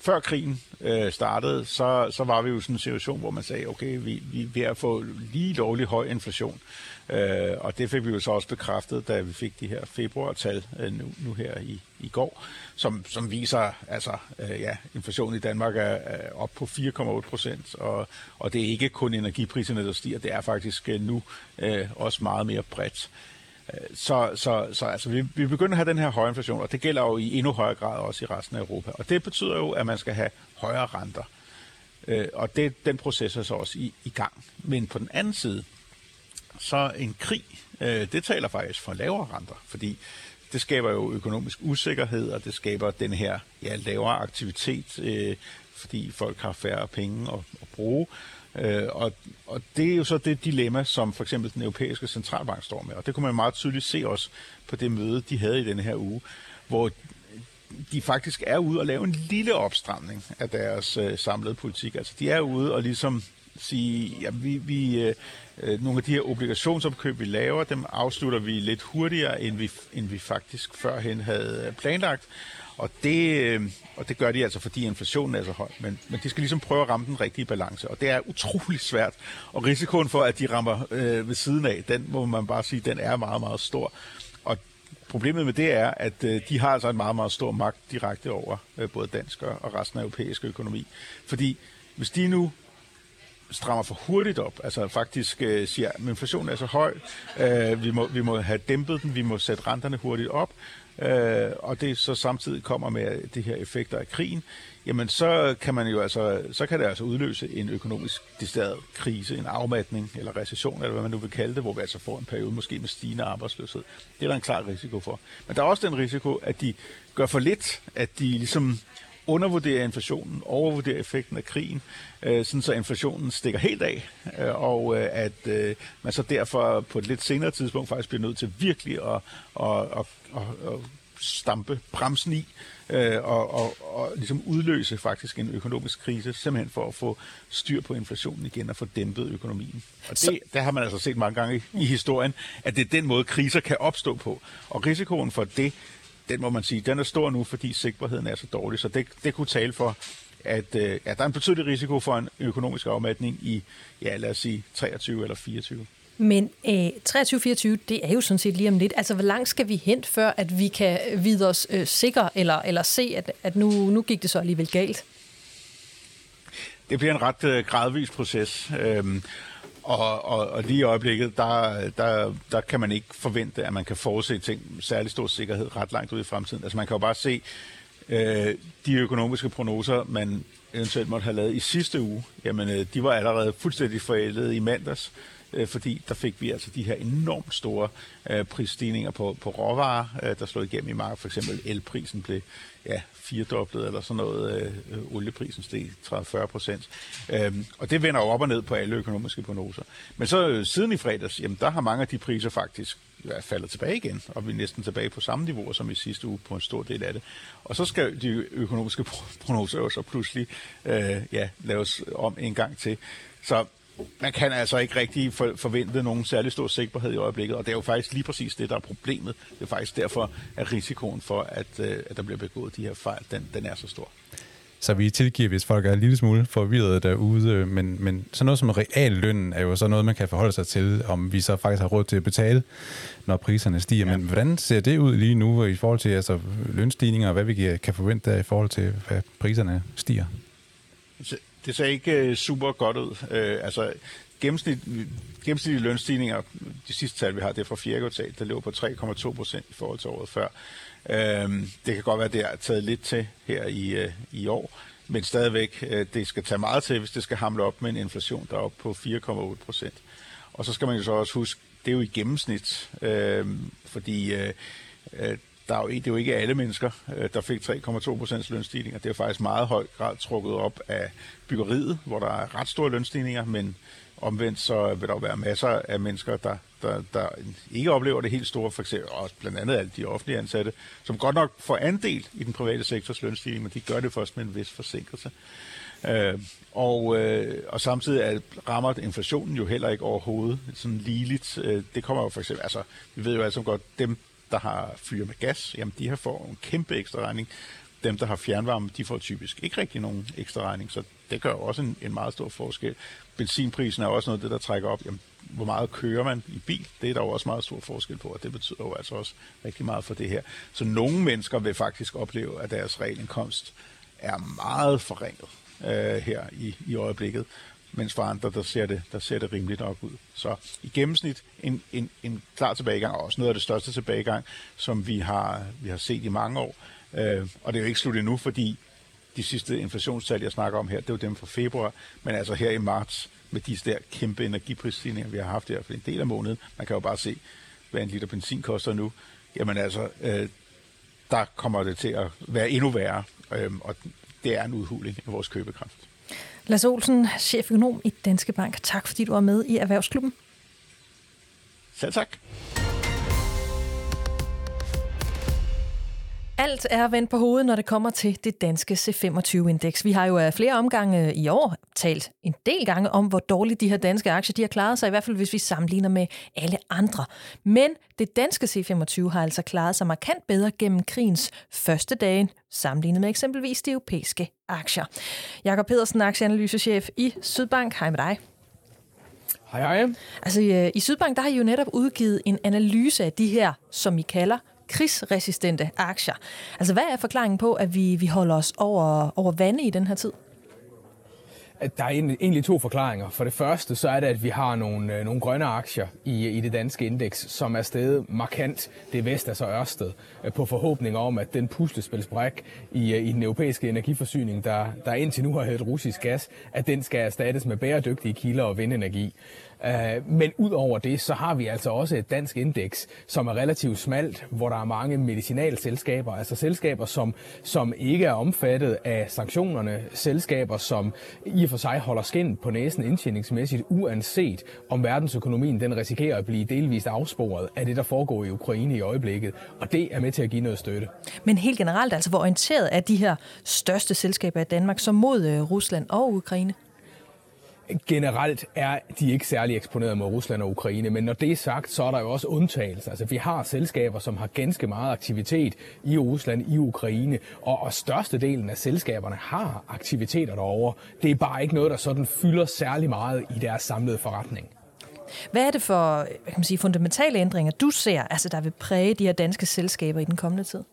før krigen øh, startede, så, så var vi jo i sådan en situation, hvor man sagde, okay, vi, vi er ved at få lige lovlig høj inflation. Øh, og det fik vi jo så også bekræftet, da vi fik de her februartal øh, nu, nu her i, i går, som, som viser, altså øh, ja, inflationen i Danmark er, er op på 4,8 procent, og, og det er ikke kun energipriserne, der stiger, det er faktisk øh, nu øh, også meget mere bredt. Øh, så, så, så altså, vi, vi begynder at have den her høje inflation, og det gælder jo i endnu højere grad også i resten af Europa. Og det betyder jo, at man skal have højere renter. Øh, og det, den proces er så også i, i gang. Men på den anden side, så en krig, øh, det taler faktisk for lavere renter, fordi det skaber jo økonomisk usikkerhed, og det skaber den her ja, lavere aktivitet, øh, fordi folk har færre penge at, at bruge. Øh, og, og det er jo så det dilemma, som for eksempel den europæiske centralbank står med. Og det kunne man meget tydeligt se også på det møde, de havde i denne her uge, hvor de faktisk er ude og lave en lille opstramning af deres øh, samlede politik. Altså de er ude og ligesom sige, ja, vi, vi, øh, øh nogle af de her obligationsopkøb, vi laver, dem afslutter vi lidt hurtigere, end vi, end vi faktisk førhen havde øh, planlagt. Og det, øh, og det gør de altså, fordi inflationen er så høj. Men, men de skal ligesom prøve at ramme den rigtige balance, og det er utrolig svært. Og risikoen for, at de rammer øh, ved siden af, den må man bare sige, den er meget, meget stor. Og problemet med det er, at øh, de har altså en meget, meget stor magt direkte over øh, både dansk og resten af europæisk økonomi. Fordi hvis de nu strammer for hurtigt op, altså faktisk øh, siger, at inflationen er så høj, øh, vi, må, vi må have dæmpet den, vi må sætte renterne hurtigt op, øh, og det så samtidig kommer med de her effekter af krigen, jamen så kan man jo altså, så kan det altså udløse en økonomisk distilleret krise, en afmatning eller recession, eller hvad man nu vil kalde det, hvor vi altså får en periode måske med stigende arbejdsløshed. Det er der en klar risiko for. Men der er også den risiko, at de gør for lidt, at de ligesom undervurderer inflationen, overvurderer effekten af krigen, øh, sådan så inflationen stikker helt af, øh, og øh, at øh, man så derfor på et lidt senere tidspunkt faktisk bliver nødt til virkelig at, at, at, at, at stampe bremsen i, øh, og, og, og ligesom udløse faktisk en økonomisk krise, simpelthen for at få styr på inflationen igen og få dæmpet økonomien. Og det, så... der har man altså set mange gange i, i historien, at det er den måde, kriser kan opstå på. Og risikoen for det, den må man sige, den er stor nu, fordi sigtbarheden er så dårlig. Så det, det kunne tale for, at øh, ja, der er en betydelig risiko for en økonomisk afmatning i, ja, lad os sige, 23 eller 24. Men øh, 23-24, det er jo sådan set lige om lidt. Altså, hvor langt skal vi hen, før at vi kan vide os øh, sikre, eller, eller se, at, at nu, nu gik det så alligevel galt? Det bliver en ret øh, gradvis proces. Øhm, og, og, og lige i øjeblikket, der, der, der kan man ikke forvente, at man kan forudse ting med særlig stor sikkerhed ret langt ud i fremtiden. Altså man kan jo bare se øh, de økonomiske prognoser, man eventuelt måtte have lavet i sidste uge. Jamen, øh, de var allerede fuldstændig forældet i mandags øh, fordi der fik vi altså de her enormt store øh, prisstigninger på, på råvarer, øh, der slog igennem i markedet. For eksempel elprisen blev ja, firedoblet eller sådan noget. Øh, olieprisen steg 30-40 procent. Øhm, og det vender jo op og ned på alle økonomiske prognoser. Men så øh, siden i fredags, jamen der har mange af de priser faktisk ja, faldet tilbage igen, og vi er næsten tilbage på samme niveau som i sidste uge på en stor del af det. Og så skal de økonomiske [LAUGHS] prognoser jo så pludselig øh, ja, laves om en gang til. Så man kan altså ikke rigtig forvente nogen særlig stor sikkerhed i øjeblikket, og det er jo faktisk lige præcis det, der er problemet. Det er faktisk derfor, at risikoen for, at, øh, at der bliver begået de her fejl, den, den er så stor. Så vi tilgiver, hvis folk er en lille smule forvirrede derude, men, men sådan noget som reallønnen er jo så noget, man kan forholde sig til, om vi så faktisk har råd til at betale, når priserne stiger. Ja. Men hvordan ser det ud lige nu i forhold til altså, lønstigninger, og hvad vi kan forvente der i forhold til, hvad priserne stiger? Det ser ikke øh, super godt ud. Øh, altså, gennemsnit, gennemsnitlige lønstigninger, de sidste tal, vi har, det er fra 4. kvartal, der lå på 3,2 procent i forhold til året før. Uh, det kan godt være, at det er taget lidt til her i, øh, i år, men stadigvæk, øh, det skal tage meget til, hvis det skal hamle op med en inflation, der er oppe på 4,8 procent. Og så skal man jo så også huske, det er jo i gennemsnit, øh, fordi øh, øh der er jo, det er jo ikke alle mennesker, øh, der fik 3,2 procents lønstigninger. Det er faktisk meget høj grad trukket op af byggeriet, hvor der er ret store lønstigninger, men omvendt så vil der jo være masser af mennesker, der, der, der ikke oplever det helt store, for eksempel også blandt andet alle de offentlige ansatte, som godt nok får andel i den private sektors lønstigning, men de gør det først med en vis forsinkelse. Øh, og, øh, og samtidig er, rammer inflationen jo heller ikke overhovedet sådan ligeligt. Øh, det kommer jo for eksempel, altså vi ved jo altså godt, dem der har fyr med gas, jamen de har får en kæmpe ekstra regning. Dem, der har fjernvarme, de får typisk ikke rigtig nogen ekstra regning, så det gør også en, en meget stor forskel. Benzinprisen er også noget af det, der trækker op. Jamen, hvor meget kører man i bil? Det er der jo også meget stor forskel på, og det betyder jo altså også rigtig meget for det her. Så nogle mennesker vil faktisk opleve, at deres regelindkomst er meget forringet øh, her i, i øjeblikket mens for andre, der ser det, der ser det rimeligt nok ud. Så i gennemsnit en, en, en klar tilbagegang, og også noget af det største tilbagegang, som vi har, vi har set i mange år. Øh, og det er jo ikke slut endnu, fordi de sidste inflationstal, jeg snakker om her, det var dem fra februar, men altså her i marts, med de der kæmpe energiprisstigninger, vi har haft her for en del af måneden, man kan jo bare se, hvad en liter benzin koster nu, jamen altså, øh, der kommer det til at være endnu værre, øh, og det er en udhuling af vores købekraft. Lars Olsen, cheføkonom i Danske Bank. Tak fordi du var med i Erhvervsklubben. Selv tak. Alt er vendt på hovedet, når det kommer til det danske C25-indeks. Vi har jo af flere omgange i år talt en del gange om, hvor dårligt de her danske aktier de har klaret sig, i hvert fald hvis vi sammenligner med alle andre. Men det danske C25 har altså klaret sig markant bedre gennem krigens første dage, sammenlignet med eksempelvis de europæiske aktier. Jakob Pedersen, aktieanalysechef i Sydbank. Hej med dig. Hej, hej. Altså, i Sydbank, der har I jo netop udgivet en analyse af de her, som I kalder krigsresistente aktier. Altså, hvad er forklaringen på, at vi, vi holder os over, over vande i den her tid? at der er egentlig to forklaringer. For det første, så er det, at vi har nogle, øh, nogle grønne aktier i, i det danske indeks, som er steget markant. Det er Vestas og Ørsted, øh, på forhåbning om, at den puslespilsbræk i, øh, i den europæiske energiforsyning, der, der indtil nu har heddet russisk gas, at den skal erstattes med bæredygtige kilder og vindenergi. Øh, men udover det, så har vi altså også et dansk indeks, som er relativt smalt, hvor der er mange medicinalselskaber, altså selskaber, som, som ikke er omfattet af sanktionerne, selskaber, som i og for sig holder skin på næsen indtjeningsmæssigt, uanset om verdensøkonomien den risikerer at blive delvist afsporet af det, der foregår i Ukraine i øjeblikket, og det er med til at give noget støtte. Men helt generelt, altså hvor orienteret er de her største selskaber i Danmark som mod øh, Rusland og Ukraine? Generelt er de ikke særlig eksponeret mod Rusland og Ukraine, men når det er sagt, så er der jo også undtagelser. Altså, vi har selskaber, som har ganske meget aktivitet i Rusland, i Ukraine, og, og størstedelen af selskaberne har aktiviteter derovre. Det er bare ikke noget, der sådan fylder særlig meget i deres samlede forretning. Hvad er det for kan man sige, fundamentale ændringer, du ser, altså, der vil præge de her danske selskaber i den kommende tid?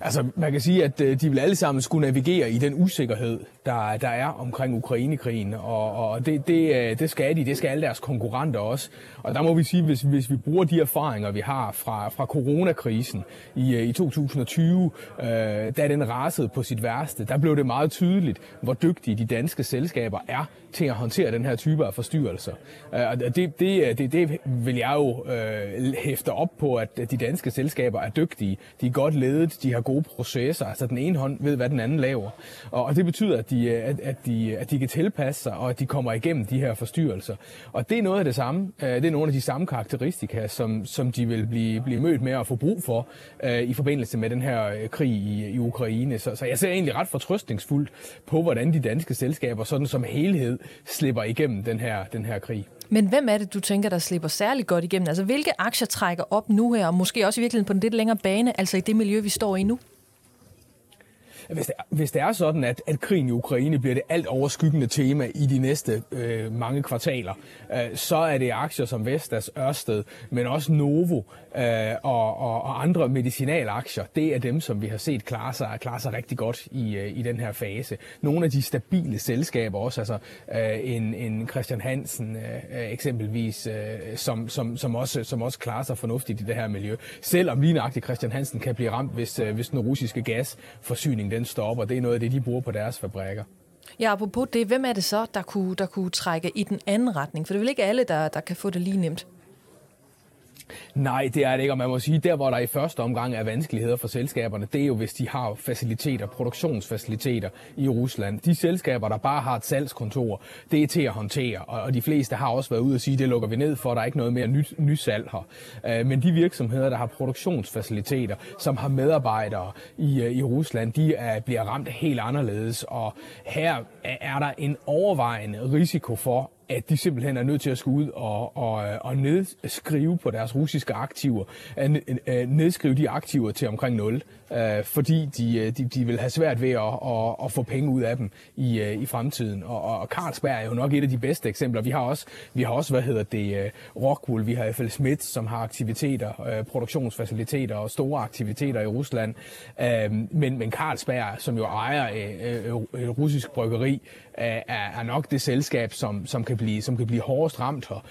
Altså, man kan sige, at øh, de vil alle sammen skulle navigere i den usikkerhed, der, der er omkring Ukrainekrigen, og, og det, det, øh, det skal de, det skal alle deres konkurrenter også. Og der må vi sige, hvis, hvis vi bruger de erfaringer, vi har fra, fra coronakrisen i, øh, i 2020, øh, da den rasede på sit værste, der blev det meget tydeligt, hvor dygtige de danske selskaber er til at håndtere den her type af forstyrrelser. Øh, og det, det, øh, det, det vil jeg jo øh, hæfte op på, at de danske selskaber er dygtige, de er godt ledet, de har gode processer, altså den ene hånd ved, hvad den anden laver. Og det betyder, at de, øh, at, at, de, at de kan tilpasse sig, og at de kommer igennem de her forstyrrelser. Og det er noget af det samme. Det er nogle af de samme karakteristika, som, som de vil blive, blive mødt med og få brug for øh, i forbindelse med den her krig i, i Ukraine. Så, så jeg ser egentlig ret fortrøstningsfuldt på, hvordan de danske selskaber sådan som helhed slipper igennem den her, den her krig. Men hvem er det, du tænker, der slipper særlig godt igennem? Altså, hvilke aktier trækker op nu her, og måske også i virkeligheden på den lidt længere bane, altså i det miljø, vi står i nu? Hvis det, hvis det er sådan, at, at krigen i Ukraine bliver det alt overskyggende tema i de næste øh, mange kvartaler, øh, så er det aktier som Vestas, Ørsted, men også Novo øh, og, og, og andre medicinalaktier. Det er dem, som vi har set klare sig, klare sig rigtig godt i, øh, i den her fase. Nogle af de stabile selskaber også, altså øh, en, en Christian Hansen øh, øh eksempelvis, øh, som, som, som, også, som også klarer sig fornuftigt i det her miljø. Selvom lige nøjagtigt Christian Hansen kan blive ramt, hvis, øh, hvis den russiske gasforsyning den stopper. Det er noget af det, de bruger på deres fabrikker. Ja, apropos det, hvem er det så, der kunne, der kunne trække i den anden retning? For det er vel ikke alle, der, der kan få det lige nemt? Nej, det er det ikke, og man må sige, der hvor der i første omgang er vanskeligheder for selskaberne, det er jo, hvis de har faciliteter, produktionsfaciliteter i Rusland. De selskaber, der bare har et salgskontor, det er til at håndtere, og de fleste har også været ude og sige, det lukker vi ned for, der er ikke noget mere nyt, nyt salg her. Øh, men de virksomheder, der har produktionsfaciliteter, som har medarbejdere i, øh, i Rusland, de er, bliver ramt helt anderledes, og her er der en overvejende risiko for, at de simpelthen er nødt til at skulle ud og, og, øh, og nedskrive på deres russiske aktiver, øh, øh, nedskrive de aktiver til omkring 0, fordi de, de, de vil have svært ved at, at, at få penge ud af dem i, i fremtiden. Og, og Carlsberg er jo nok et af de bedste eksempler. Vi har også, vi har også hvad hedder det, Rockwool, vi har FL Smith, som har aktiviteter, produktionsfaciliteter og store aktiviteter i Rusland. Men, men Carlsberg, som jo ejer et russisk bryggeri, er, er nok det selskab, som, som, kan blive, som kan blive hårdest ramt her.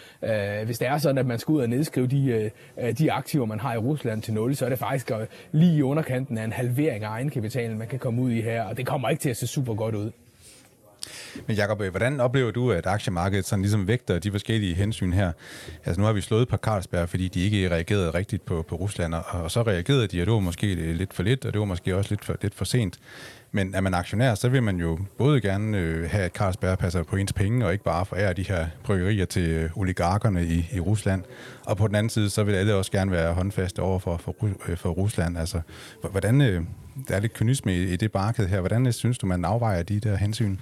Øh, hvis det er sådan, at man skal ud og nedskrive de, øh, de aktiver, man har i Rusland til nul, så er det faktisk lige i underkanten af en halvering af egenkapitalen, man kan komme ud i her, og det kommer ikke til at se super godt ud. Men Jacob, øh, hvordan oplever du, at aktiemarkedet sådan ligesom vægter de forskellige hensyn her? Altså nu har vi slået på Carlsberg, fordi de ikke reagerede rigtigt på, på Rusland, og så reagerede de, og det var måske lidt for lidt, og det var måske også lidt for, lidt for sent. Men er man aktionær, så vil man jo både gerne øh, have, at Carlsberg passer på ens penge, og ikke bare forære de her bryggerier til øh, oligarkerne i, i Rusland. Og på den anden side, så vil alle også gerne være håndfaste over for, for, øh, for Rusland. Altså, hvordan, øh, der er lidt kynisme i, i det marked her. Hvordan øh, synes du, man afvejer de der hensyn?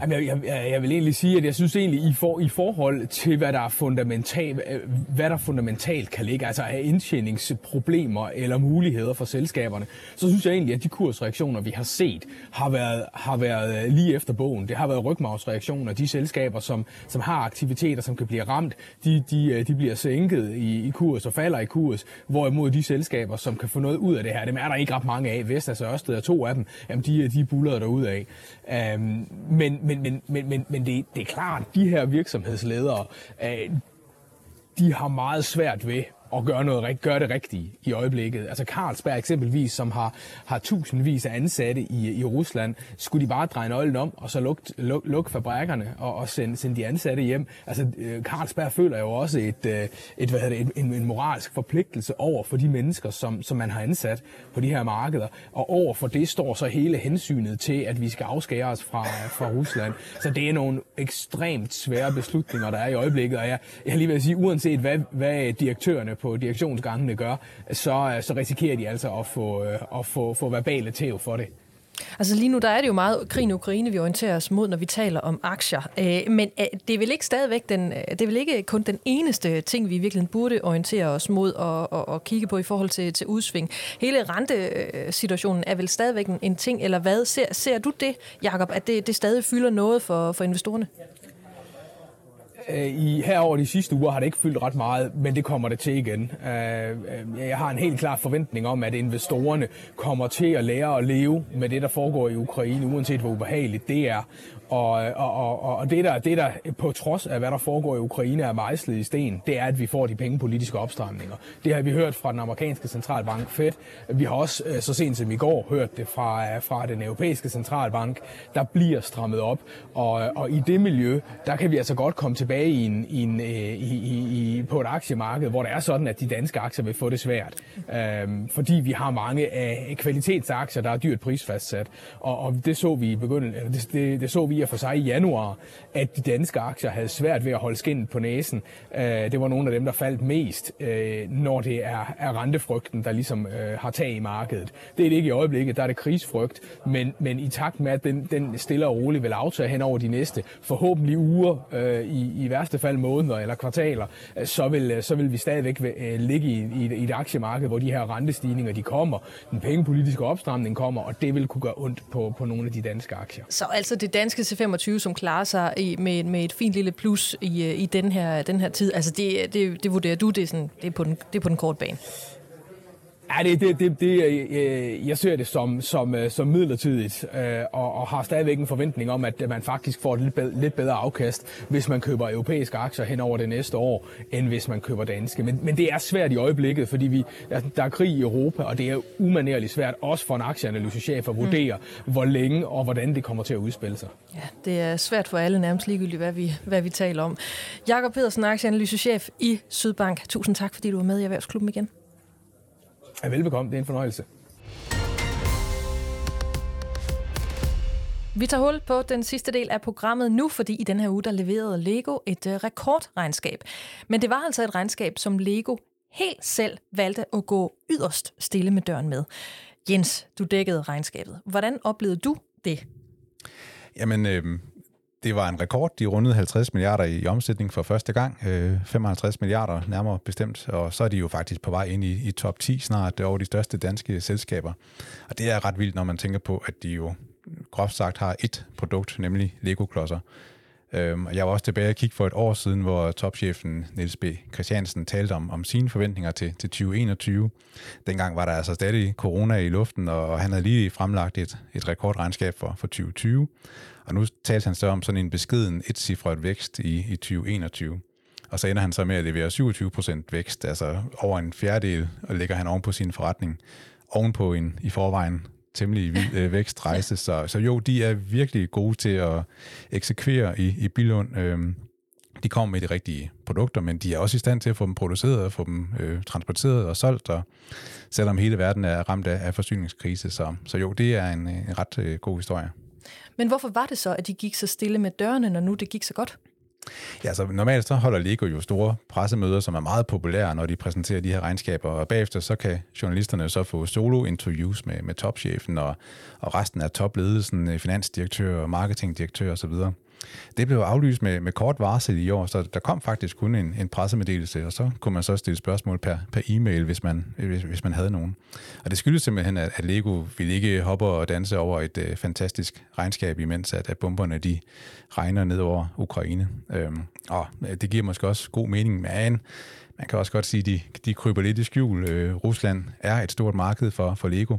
Jamen, jeg, jeg, jeg vil egentlig sige, at jeg synes egentlig, i, for, i forhold til, hvad der, er fundamental, hvad der fundamentalt kan ligge, altså af indtjeningsproblemer eller muligheder for selskaberne, så synes jeg egentlig, at de kursreaktioner, vi har set, har været, har været øh, lige efter bogen. Det har været rygmavsreaktioner. De selskaber, som, som har aktiviteter, som kan blive ramt, de, de, øh, de bliver sænket i, i kurs og falder i kurs, hvorimod de selskaber, som kan få noget ud af det her, dem er der ikke ret mange af. Vestas og Ørsted er to af dem, jamen de, øh, de buller der ud af. Um, øhm, men, men, men, men, men, men det, det er klart, at de her virksomhedsledere, øh, de har meget svært ved at gøre, noget, gøre det rigtige i øjeblikket. Altså Carlsberg eksempelvis, som har, har tusindvis af ansatte i, i Rusland, skulle de bare dreje nøglen om, og så lukke luk, luk fabrikkerne og, og sende, sende de ansatte hjem. Altså øh, Carlsberg føler jo også et, øh, et, hvad det, en, en moralsk forpligtelse over for de mennesker, som, som man har ansat på de her markeder. Og over for det står så hele hensynet til, at vi skal afskære os fra, fra Rusland. Så det er nogle ekstremt svære beslutninger, der er i øjeblikket. Og jeg, jeg lige vil sige, uanset hvad, hvad direktørerne på direktionsgangene gør, så, så risikerer de altså at få, øh, at få, få verbale tæv for det. Altså lige nu, der er det jo meget krigen i Ukraine, vi orienterer os mod, når vi taler om aktier. Øh, men øh, det er vel ikke stadigvæk den, det er vel ikke kun den eneste ting, vi virkelig burde orientere os mod og, og, og kigge på i forhold til, til udsving. Hele rentesituationen er vel stadigvæk en, en ting, eller hvad? Ser, ser du det, Jacob, at det, det stadig fylder noget for, for investorerne? Øh, I, her over de sidste uger har det ikke fyldt ret meget, men det kommer det til igen. Øh, øh, jeg har en helt klar forventning om, at investorerne kommer til at lære at leve med det, der foregår i Ukraine, uanset hvor ubehageligt det er. Og, og, og, og det, der, det der på trods af, hvad der foregår i Ukraine, er mejslet i sten, det er, at vi får de pengepolitiske opstramninger. Det har vi hørt fra den amerikanske centralbank Fed. Vi har også øh, så sent som i går hørt det fra, øh, fra den europæiske centralbank. Der bliver strammet op, og, og i det miljø, der kan vi altså godt komme tilbage i en, i en, øh, i, i, i, på et aktiemarked, hvor det er sådan, at de danske aktier vil få det svært. Øhm, fordi vi har mange af kvalitetsaktier, der er dyrt prisfastsat. Og, og det så vi i begyndelsen, det, det, det så vi i og for sig i januar, at de danske aktier havde svært ved at holde skinnet på næsen. Øh, det var nogle af dem, der faldt mest, øh, når det er, er rentefrygten, der ligesom øh, har tag i markedet. Det er det ikke i øjeblikket, der er det krigsfrygt, men, men i takt med, at den, den stille og roligt vil aftage hen over de næste forhåbentlig uger, øh, i, i værste fald måneder eller kvartaler, øh, så vil, øh, så vil vi stadigvæk øh, ligge i, i, i et aktiemarked, hvor de her rentestigninger de kommer, den pengepolitiske opstramning kommer, og det vil kunne gøre ondt på, på nogle af de danske aktier. Så altså det danske C25, som klarer sig i, med, med et fint lille plus i, i den, her, den her tid. Altså det, det, det vurderer du, det er, sådan, det er, på, den, det er på den korte bane? Ja, det, det, det, det, øh, jeg ser det som, som, øh, som midlertidigt, og, og har stadigvæk en forventning om, at man faktisk får et lidt bedre, lidt bedre afkast, hvis man køber europæiske aktier hen over det næste år, end hvis man køber danske. Men, men det er svært i øjeblikket, fordi vi, der er krig i Europa, og det er umanerligt svært, også for en aktieanalysechef at vurdere, mm. hvor længe og hvordan det kommer til at udspille sig. Ja, det er svært for alle, nærmest ligegyldigt, hvad vi, hvad vi taler om. Jakob Pedersen, aktieanalysechef i Sydbank. Tusind tak, fordi du var med i Erhvervsklubben igen. Ja, velbekomme. Det er en fornøjelse. Vi tager hul på den sidste del af programmet nu, fordi i den her uge, der leverede Lego et uh, rekordregnskab. Men det var altså et regnskab, som Lego helt selv valgte at gå yderst stille med døren med. Jens, du dækkede regnskabet. Hvordan oplevede du det? Jamen, øh, det var en rekord. De rundede 50 milliarder i omsætning for første gang. Øh, 55 milliarder nærmere bestemt. Og så er de jo faktisk på vej ind i, i top 10 snart øh, over de største danske selskaber. Og det er ret vildt, når man tænker på, at de jo groft sagt har et produkt, nemlig Lego-klodser. Øhm, jeg var også tilbage og kigge for et år siden, hvor topchefen Niels B. Christiansen talte om, om sine forventninger til, til 2021. Dengang var der altså stadig corona i luften, og han havde lige fremlagt et, et rekordregnskab for, for 2020. Og nu talte han så om sådan en beskeden et cifret vækst i, i 2021. Og så ender han så med at levere 27 procent vækst, altså over en fjerdedel, og lægger han oven på sin forretning, ovenpå en i forvejen temmelig vild øh, vækstrejse. Så, så jo, de er virkelig gode til at eksekvere i, i Bilund. Øhm, de kommer med de rigtige produkter, men de er også i stand til at få dem produceret og få dem øh, transporteret og solgt, og selvom hele verden er ramt af, af forsyningskrise. Så, så jo, det er en, en ret øh, god historie. Men hvorfor var det så, at de gik så stille med dørene, når nu det gik så godt? Ja, så normalt så holder Lego jo store pressemøder, som er meget populære, når de præsenterer de her regnskaber, og bagefter så kan journalisterne så få solo-interviews med, med topchefen og, og resten af topledelsen, øh, finansdirektør og marketingdirektør osv. Det blev aflyst med, med kort varsel i år, så der kom faktisk kun en, en pressemeddelelse, og så kunne man så stille spørgsmål per, per e-mail, hvis man, hvis, hvis man havde nogen. Og det skyldes simpelthen, at, at Lego ville ikke hoppe og danse over et øh, fantastisk regnskab, imens at, at bomberne de regner ned over Ukraine. Øhm, og øh, det giver måske også god mening, men man kan også godt sige, at de, de kryber lidt i skjul. Øh, Rusland er et stort marked for, for Lego.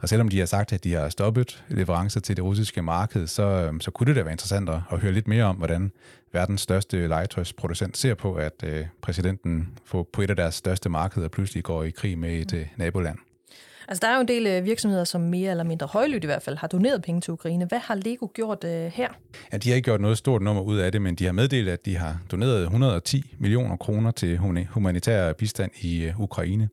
Og selvom de har sagt, at de har stoppet leverancer til det russiske marked, så, øhm, så kunne det da være interessant at, høre lidt mere om, hvordan verdens største legetøjsproducent ser på, at øh, præsidenten på et af deres største markeder pludselig går i krig med et øh, naboland. Altså, der er jo en del øh, virksomheder, som mere eller mindre højlydt i hvert fald har doneret penge til Ukraine. Hvad har Lego gjort øh, her? Ja, de har ikke gjort noget stort nummer ud af det, men de har meddelt, at de har doneret 110 millioner kroner til humanitær bistand i øh, Ukraine.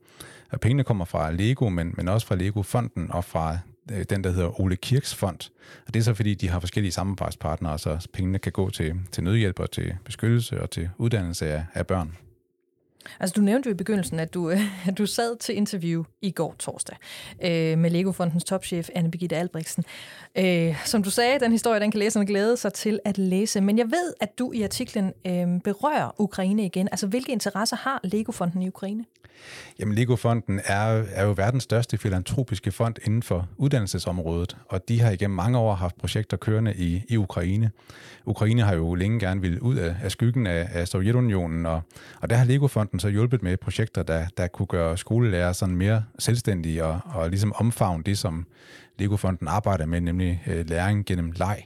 Og pengene kommer fra Lego, men, men også fra Lego-fonden og fra øh, den, der hedder Ole Kirks Fond. Og det er så, fordi de har forskellige samarbejdspartnere, så pengene kan gå til, til nødhjælp og til beskyttelse og til uddannelse af, af børn. Altså, du nævnte jo i begyndelsen, at du, øh, at du sad til interview i går torsdag øh, med Lego-fondens topchef, Anne Birgitte Albrechtsen. Øh, som du sagde, den historie, den kan læserne glæde sig til at læse. Men jeg ved, at du i artiklen øh, berører Ukraine igen. Altså, hvilke interesser har Lego-fonden i Ukraine? Jamen, Lego-fonden er, er jo verdens største filantropiske fond inden for uddannelsesområdet, og de har igennem mange år haft projekter kørende i, i Ukraine. Ukraine har jo længe gerne ville ud af, af skyggen af, af Sovjetunionen, og, og der har Lego-fonden så hjulpet med projekter, der, der kunne gøre skolelærer sådan mere selvstændige og, og ligesom omfavne det, som Lego-fonden arbejder med, nemlig øh, læring gennem leg.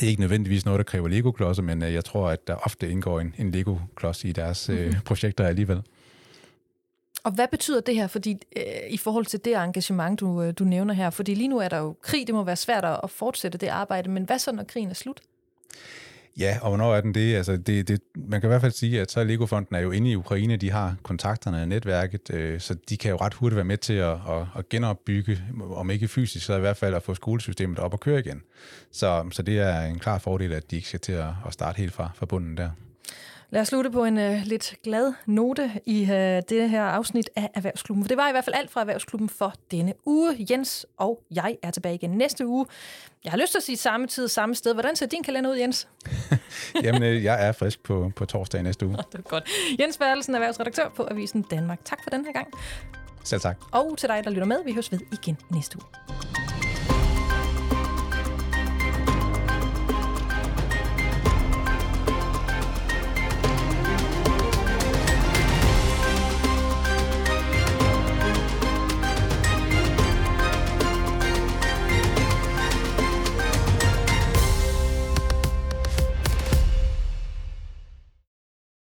Det er ikke nødvendigvis noget, der kræver Lego-klodser, men øh, jeg tror, at der ofte indgår en, en Lego-klods i deres øh, mhm. projekter alligevel. Og hvad betyder det her fordi, øh, i forhold til det engagement, du, øh, du nævner her? Fordi lige nu er der jo krig, det må være svært at fortsætte det arbejde, men hvad så, når krigen er slut? Ja, og hvornår er den det? Altså, det, det man kan i hvert fald sige, at så Lego-fonden er jo inde i Ukraine, de har kontakterne og netværket, øh, så de kan jo ret hurtigt være med til at, at, at genopbygge, om ikke fysisk, så i hvert fald at få skolesystemet op at køre igen. Så, så det er en klar fordel, at de ikke skal til at, at starte helt fra, fra bunden der. Lad os slutte på en uh, lidt glad note i uh, det her afsnit af Erhvervsklubben. For det var i hvert fald alt fra Erhvervsklubben for denne uge. Jens og jeg er tilbage igen næste uge. Jeg har lyst til at sige samme tid, samme sted. Hvordan ser din kalender ud, Jens? [LAUGHS] Jamen, øh, jeg er frisk på, på torsdag næste uge. det er godt. Jens Bertelsen, erhvervsredaktør på Avisen Danmark. Tak for den her gang. Selv tak. Og til dig, der lytter med. Vi høres ved igen næste uge.